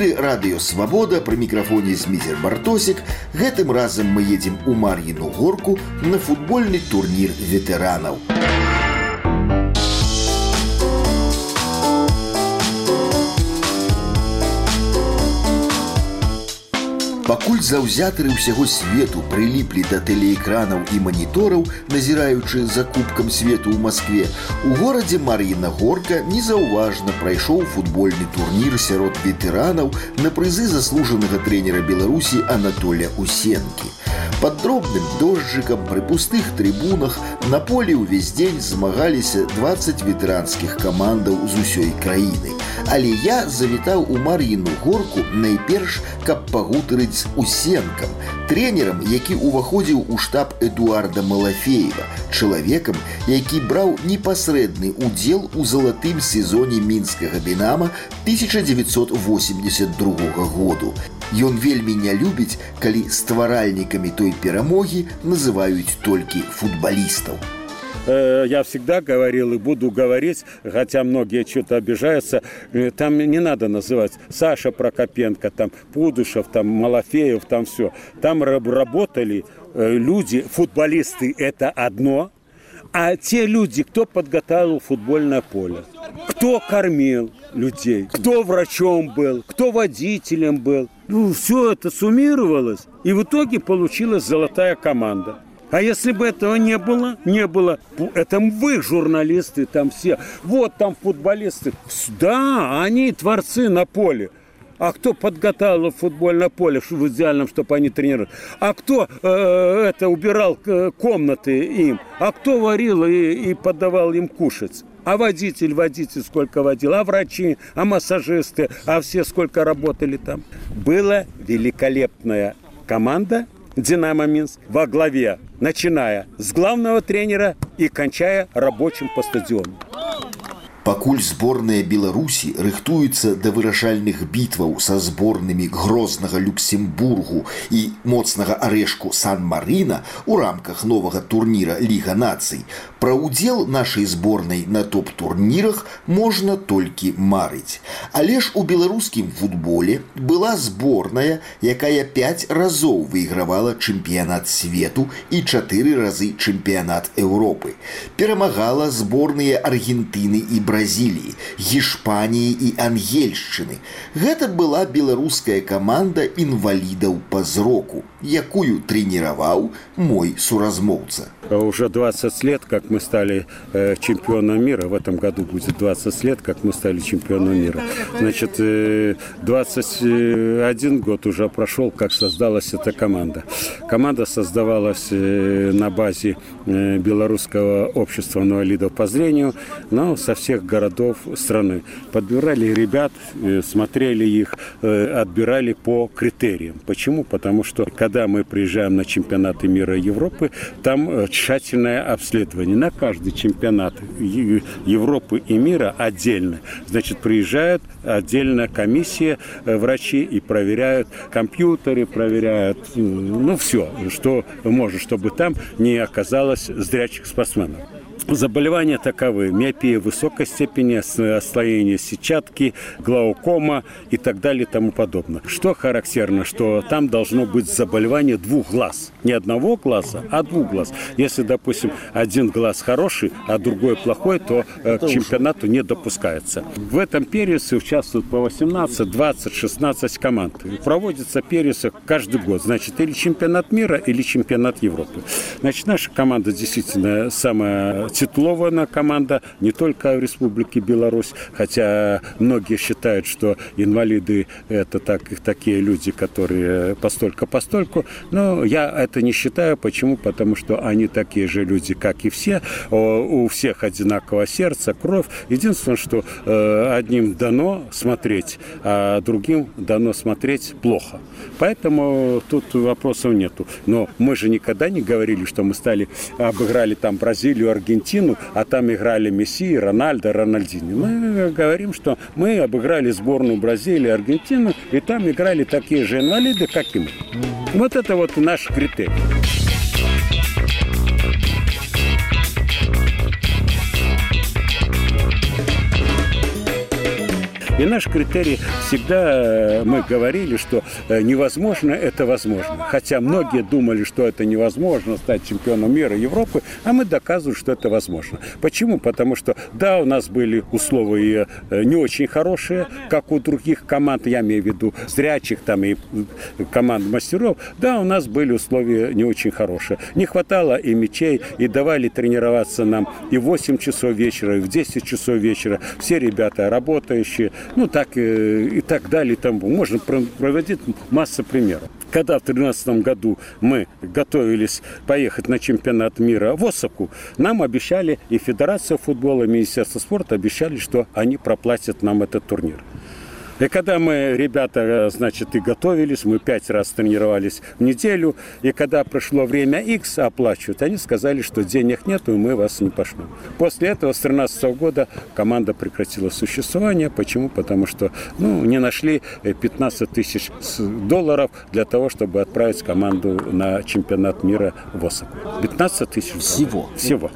У эфіры радыёвабода пры мікрафоне змізер бартосік гэтым разам мы едзем у мар'іну горку на футбольны турнір ветэранаў. Пакуль заўзятары ўсяго свету прыліплі да тэлеэкранаў і манітораў, назіраючы за кубкам свету ў Маскве, у горадзе Мар'іна Горка незаўважна прайшоў футбольны турнір сярод ветэранаў на прызы заслужанага трэнера Беларусі Анатоля Усенкі. Под дробным дожджыкам пры пустых трыбунах на полі ўвесь дзень змагаліся 20 ветэранскіх камандаў з усёй краіны. Але я завітаў у Мар'іну горку найперш, каб пагутарыць з усенкам, тренерам, які ўваходзіў у штаб Эдуарда Малафеева, чалавекам, які браў непасрэдны удзел у залатым сезоне мінскага дынама 1982 году. Ён вельмі не любіць, калі стваральнікамі той перамогі называюць толькі футбалістаў. Э, я всегда говорил и буду говорить, хотя многие что-то обижаются, э, там не надо называть Саша Прокопенко, там Пудушев, там Малафеев, там все. Там работали э, люди, футболисты – это одно, а те люди, кто подготовил футбольное поле, кто кормил людей, кто врачом был, кто водителем был. Ну, все это суммировалось, и в итоге получилась золотая команда. А если бы этого не было, не было, это вы, журналисты, там все. Вот там футболисты. Да, они творцы на поле. А кто подготовил футбольное поле в идеальном, чтобы они тренировали? А кто э, это убирал э, комнаты им? А кто варил и, и подавал им кушать? А водитель, водитель сколько водил, а врачи, а массажисты, а все сколько работали там. Была великолепная команда «Динамо Минск» во главе, начиная с главного тренера и кончая рабочим по стадиону. Пакуль зборная Беларусі рыхтуецца да вырашальных бітваў са зборнымі грознага Люксембургу і моцнага арэшку Сан-Марына у рамках новага турніра Ліга нацый, пра ўдзел нашай зборнай на топ-турнірах можна толькі марыць. Але ж у беларускім футболе была зборная, якая пяць разоў выйгравала чэмпіянат свету і чатыры разы чэмпіянат Еўропы. Перамагала зборныя Аргентыны і Бразіліі, Гішпаніі і Ангельшчыны. Гэта была беларуская каманда інвалідаў па зроку, якую трэніраваў мой суразмоўца. Уже 20 лет, как мы стали э, чемпионом мира. В этом году будет 20 лет, как мы стали чемпионом мира. Значит, э, 21 год уже прошел, как создалась эта команда. Команда создавалась э, на базе э, Белорусского общества инвалидов по зрению, но со всех городов страны. Подбирали ребят, э, смотрели их, э, отбирали по критериям. Почему? Потому что, когда мы приезжаем на чемпионаты мира и Европы, там э, тщательное обследование. На каждый чемпионат Европы и мира отдельно. Значит, приезжает отдельная комиссия э, врачи и проверяют компьютеры, проверяют, ну, все, что может, чтобы там не оказалось зрячих спортсменов. Заболевания таковы. Миопия высокой степени, осложнение сетчатки, глаукома и так далее и тому подобное. Что характерно, что там должно быть заболевание двух глаз. Не одного глаза, а двух глаз. Если, допустим, один глаз хороший, а другой плохой, то э, к чемпионату не допускается. В этом периоде участвуют по 18, 20, 16 команд. Проводится периоды каждый год. Значит, или чемпионат мира, или чемпионат Европы. Значит, наша команда действительно самая титулованная команда не только в Республике Беларусь, хотя многие считают, что инвалиды это так, такие люди, которые постолько-постольку, но я это не считаю. Почему? Потому что они такие же люди, как и все, у всех одинаковое сердце, кровь. Единственное, что э, одним дано смотреть, а другим дано смотреть плохо. Поэтому тут вопросов нету. Но мы же никогда не говорили, что мы стали, обыграли там Бразилию, Аргентину, Аргентину, а там играли Месси, Рональдо, Рональдини. Мы говорим, что мы обыграли сборную Бразилии, Аргентину, и там играли такие же инвалиды, как и мы. Вот это вот наш критерий. И наш критерий всегда мы говорили, что невозможно – это возможно. Хотя многие думали, что это невозможно стать чемпионом мира Европы, а мы доказываем, что это возможно. Почему? Потому что, да, у нас были условия не очень хорошие, как у других команд, я имею в виду зрячих там и команд мастеров, да, у нас были условия не очень хорошие. Не хватало и мячей, и давали тренироваться нам и в 8 часов вечера, и в 10 часов вечера. Все ребята работающие, ну так и, и так далее. Там можно проводить массу примеров. Когда в 2013 году мы готовились поехать на чемпионат мира в Осаку, нам обещали и Федерация футбола, и Министерство спорта обещали, что они проплатят нам этот турнир. И когда мы, ребята, значит, и готовились, мы пять раз тренировались в неделю, и когда пришло время X оплачивать, они сказали, что денег нет, и мы вас не пошлем. После этого с 2013 года команда прекратила существование. Почему? Потому что ну, не нашли 15 тысяч долларов для того, чтобы отправить команду на чемпионат мира в Осаку. 15 тысяч Всего? Всего.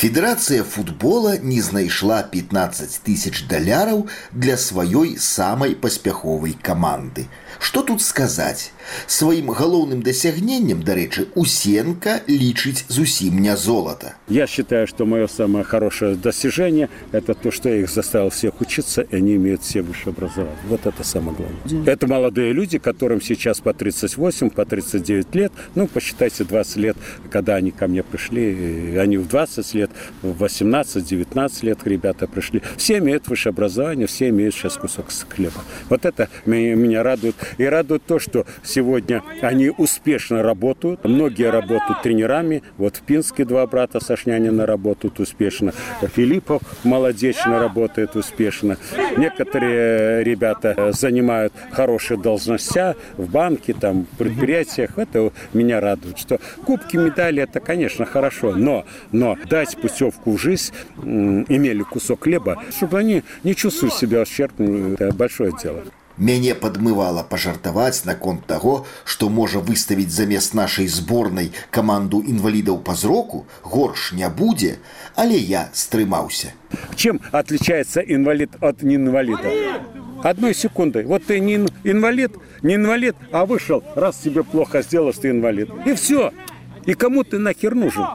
Федэрацыя футбола не знайшла 15 тысяч даляраў для сваёй самай паспяховай каманды. Што тут сказаць? Сваім галоўным дасягненнем, дарэчы, Усенко лічыць зусім не золото. Я считаю, что мое самое хорошее достижение – это то, что я их заставил всех учиться, и они имеют все высшее образование. Вот это самое главное. Это молодые люди, которым сейчас по 38, по 39 лет. Ну, посчитайте, 20 лет, когда они ко мне пришли, они в 20 лет, в 18-19 лет ребята пришли. Все имеют высшее образование, все имеют сейчас кусок хлеба. Вот это меня радует. И радует то, что сегодня они успешно работают. Многие работают тренерами. Вот в Пинске два брата Сашнянина работают успешно. Филиппов молодечно работает успешно. Некоторые ребята занимают хорошие должности в банке, там, в предприятиях. Это меня радует, что кубки, медали – это, конечно, хорошо, но, но дать путевку в жизнь, имели кусок хлеба, чтобы они не чувствовали себя ущербными, это большое дело. Мяне падмывала пажартаваць наконт таго, што можа выставіць замест нашай зборнай каманду інвалідаў па зроку, горш не будзе, але я стрымаўся. Чем отличается инвалид от неинвалида? Одной секундой. Вот ты не инвалид, не инвалид, а вышел, раз тебе плохо сделал, ты инвалид. И все. И кому ты нахер нужен?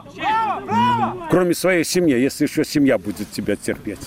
Кроме своей семьи, если еще семья будет тебя терпеть.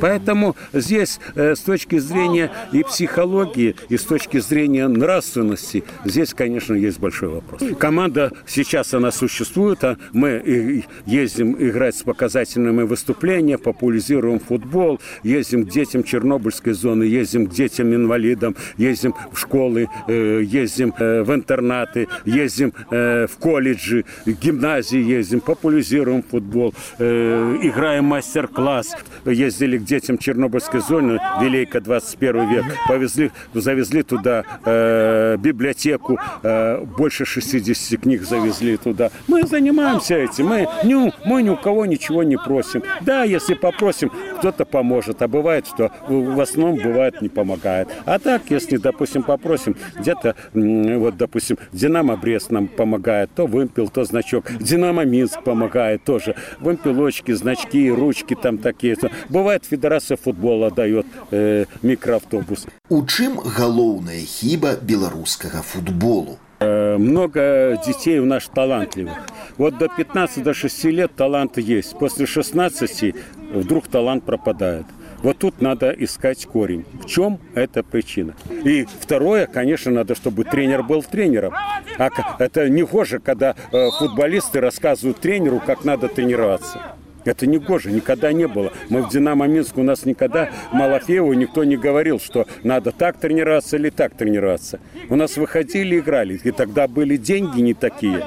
Поэтому здесь э, с точки зрения и психологии, и с точки зрения нравственности, здесь, конечно, есть большой вопрос. Команда сейчас она существует, а мы ездим играть с показательными выступлениями, популяризируем футбол, ездим к детям Чернобыльской зоны, ездим к детям-инвалидам, ездим в школы, э, ездим э, в интернаты, ездим в колледжи, гимназии ездим, популяризируем футбол, играем мастер-класс, ездили к детям Чернобыльской зоны, Велейка 21 век, повезли, завезли туда э, библиотеку, э, больше 60 книг завезли туда. Мы занимаемся этим, мы, не, мы ни у кого ничего не просим. Да, если попросим, кто-то поможет, а бывает, что в основном бывает не помогает. А так, если, допустим, попросим, где-то, вот, допустим, Динамо Брест нам помогает, то вымпел, то значок. Динамо Минск помогает тоже. Вымпелочки, значки, ручки там такие. Бывает, федэрацыя футбола дает э, микроавтобус. У чым галоўная хіба беларускага футболу? Э, много детей у нас талантливых. Вот до 15 до 6 лет талант есть. После 16 вдруг талант пропадает. Вот тут надо искать корень. В чем эта причина? И второе, конечно, надо, чтобы тренер был тренером. А это не хуже, когда э, футболисты рассказывают тренеру, как надо тренироваться. Это не гоже, никогда не было. Мы в «Динамо Минск», у нас никогда Малафееву никто не говорил, что надо так тренироваться или так тренироваться. У нас выходили и играли, и тогда были деньги не такие.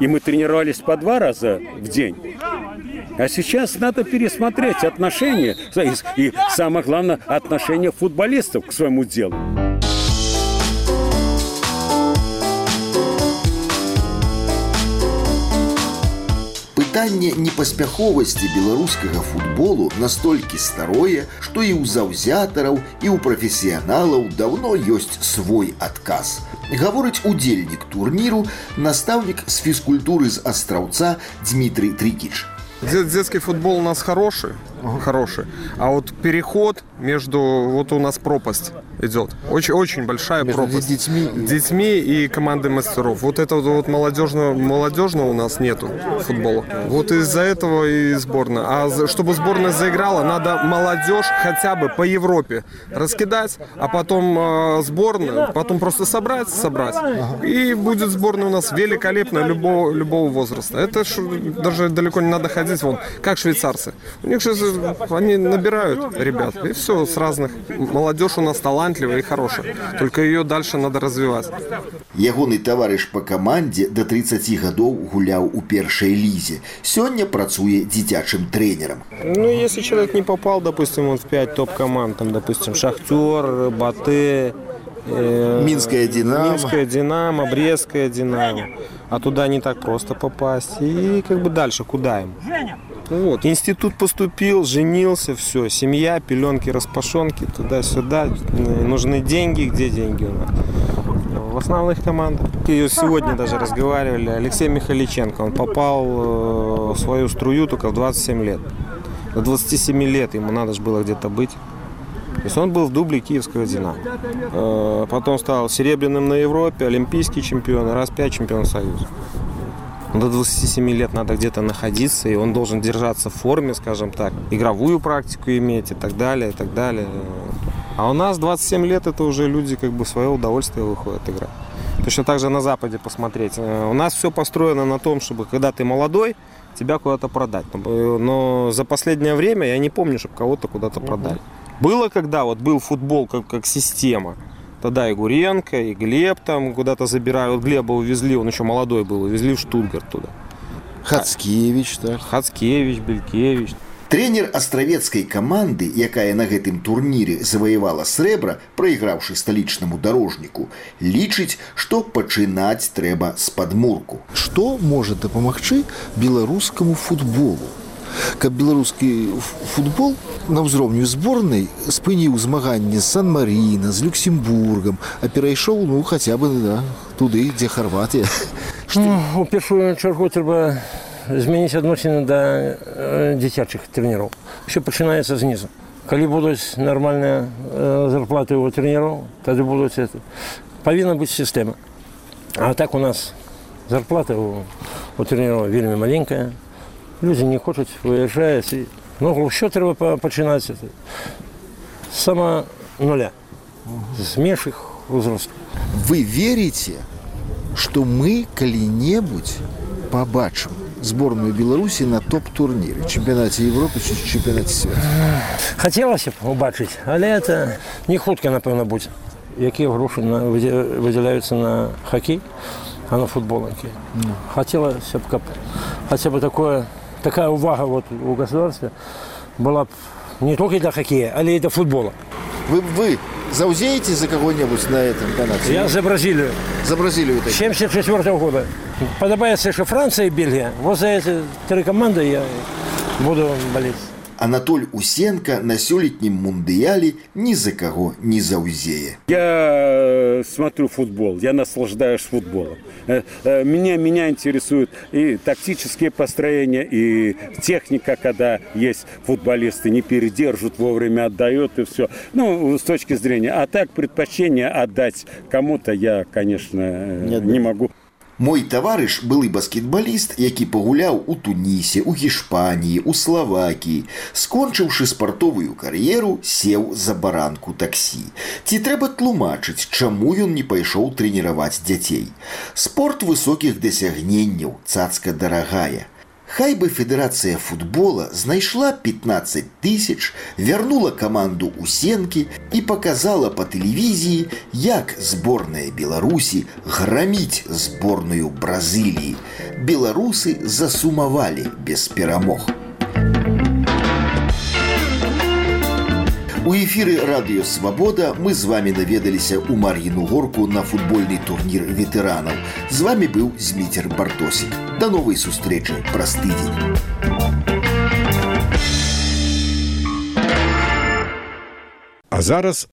И мы тренировались по два раза в день. А сейчас надо пересмотреть отношения, и самое главное, отношения футболистов к своему делу. пытанне непаспяховасці беларускага футболу настолькі старое, што і ў заўзятараў і ў прафесіяналаў даўно ёсць свой адказ. Гаворыць удзельнік турніру настаўнік з фізкультуры з астраўца Дмітрий Трикіч. Детский футбол у нас хороший. хороший. А вот переход между... Вот у нас пропасть идет. Очень, очень большая Между пропасть. детьми и- Детьми и командой мастеров. Вот этого вот молодежного, молодежного у нас нету футбола. Вот из-за этого и сборная. А чтобы сборная заиграла, надо молодежь хотя бы по Европе раскидать, а потом э, сборную, потом просто собрать, собрать. И будет сборная у нас великолепная любого, любого возраста. Это ж даже далеко не надо ходить, вон, как швейцарцы. У них же они набирают ребят, и все с разных. Молодежь у нас талантливая и хорошая, только ее дальше надо развивать. Ягоны таварыш па камандзе да 30 гадоў гуляў у першай лізе. Сёння працуе дзіцячым трэнерам. Ну, если человек не попал, допустим, вот в 5 топ-команд, там, допустим, Шахтер, Батэ, э, Минская «Динамо». Минская Динамо, Брестская Динамо. А туда не так просто попасть. И как бы дальше куда им? Вот. Институт поступил, женился, все. Семья, пеленки, распашонки, туда-сюда. Нужны деньги. Где деньги у нас? В основных командах. И сегодня даже разговаривали. Алексей Михаличенко, он попал э, в свою струю только в 27 лет. До 27 лет ему надо же было где-то быть. То есть он был в дубле киевского «Динамо». Э, Потом стал серебряным на Европе, олимпийский чемпион, раз пять чемпион Союза. До 27 лет надо где-то находиться, и он должен держаться в форме, скажем так, игровую практику иметь и так далее, и так далее. А у нас 27 лет это уже люди как бы в свое удовольствие выходят играть. Точно так же на Западе посмотреть. Э, У нас все построено на том, чтобы когда ты молодой, тебя куда-то продать. Э, Но за последнее время я не помню, чтобы кого-то куда-то продали. Было когда вот был футбол как, как система. Тогда и Гуренко, и Глеб там куда-то забирают. Вот Глеба увезли, он еще молодой был, увезли в Штутгарт туда. Хацкевич так. Хацкевич, Белькевич. Трэнер астравецкай каманды, якая на гэтым турніры заваявала срэбра, прайграўшы сталічнаму дарожніку, лічыць, што пачынаць трэба з падмурку. Што можа дапамагчы беларускаму футболу? Каб беларускі ф- футбол на ўзроўню зборнай спыніў змаганне з Сан-Маріна, з Люксембургам, а перайшоў ну хаця бы да, туды, дзе Харватія. Ну, у першую чаргу трэба змяніць адносіны да э, дзіцячых трэнераў. Усё пачынаецца знізу. Калі будуць нармальныя э, зарплаты у трэнераў, тады будуць это. павінна быць сістэма. А так у нас зарплата у, у трэнераў вельмі маленькая. Людзі не хочуць выязджаюць і ну ўсё трэба па- пачынаць это. з сама нуля з меншых узростаў. Вы верыце, што мы калі-небудзь пабачым зборную Беларусі на топ-турніры, чэмпіянаце Европы ці чэмпіянаце свету. Хацелася б убачыць, але это не хутка, напэўна, будзе. Якія грошы на, выдзя- выдзяляюцца на хакей, а на футбол які. Хацелася б, каб хаця бы такое, такая увага вот у государстве была б не толькі для хоккея, але і для футбола. Вы, вы заўзееце за каго-небудзь на этом канадзе? Я за Бразилию. за Бразілію так. 74 года. Подобается еще Франция и Бельгия. Вот за эти три команды я буду болеть. Анатоль Усенко на сёлетнім мундыяле ні за каго не заўзее. Я э, смотрю футбол, я наслаждаюсь футболом. Э, э, Меня, меня интересуют и тактические построения, и техника, когда есть футболисты, не передержат, вовремя отдают и все. Ну, с точки зрения. А так предпочтение отдать кому-то я, конечно, э, не могу. Мой таварыш былы баскетбаліст, які пагуляў у Тунісе, у Гішпаніі, у Славакіі, скончыўшы спартовую кар'еру, сеў за баранку таксі. Ці трэба тлумачыць, чаму ён не пайшоў трэніраваць дзяцей. Спорт высокіх дасягненняў, цацка дарагая. Хай бы федэрацыя футбола знайшла 15 тысяч, вярнула каманду ў сенкі і паказала па тэлевізіі, як зборная Беларусі граміць зборную Бразыліі. Беларусы засумавалі без перамог. У эфіры радыё Свабода мы з вами наведаліся ў Мар'іну горку на футбольны турнір ветэранаў. З вами быў Зміцер Бартосік. Да новай сустрэчы праз тыдзень. А зараз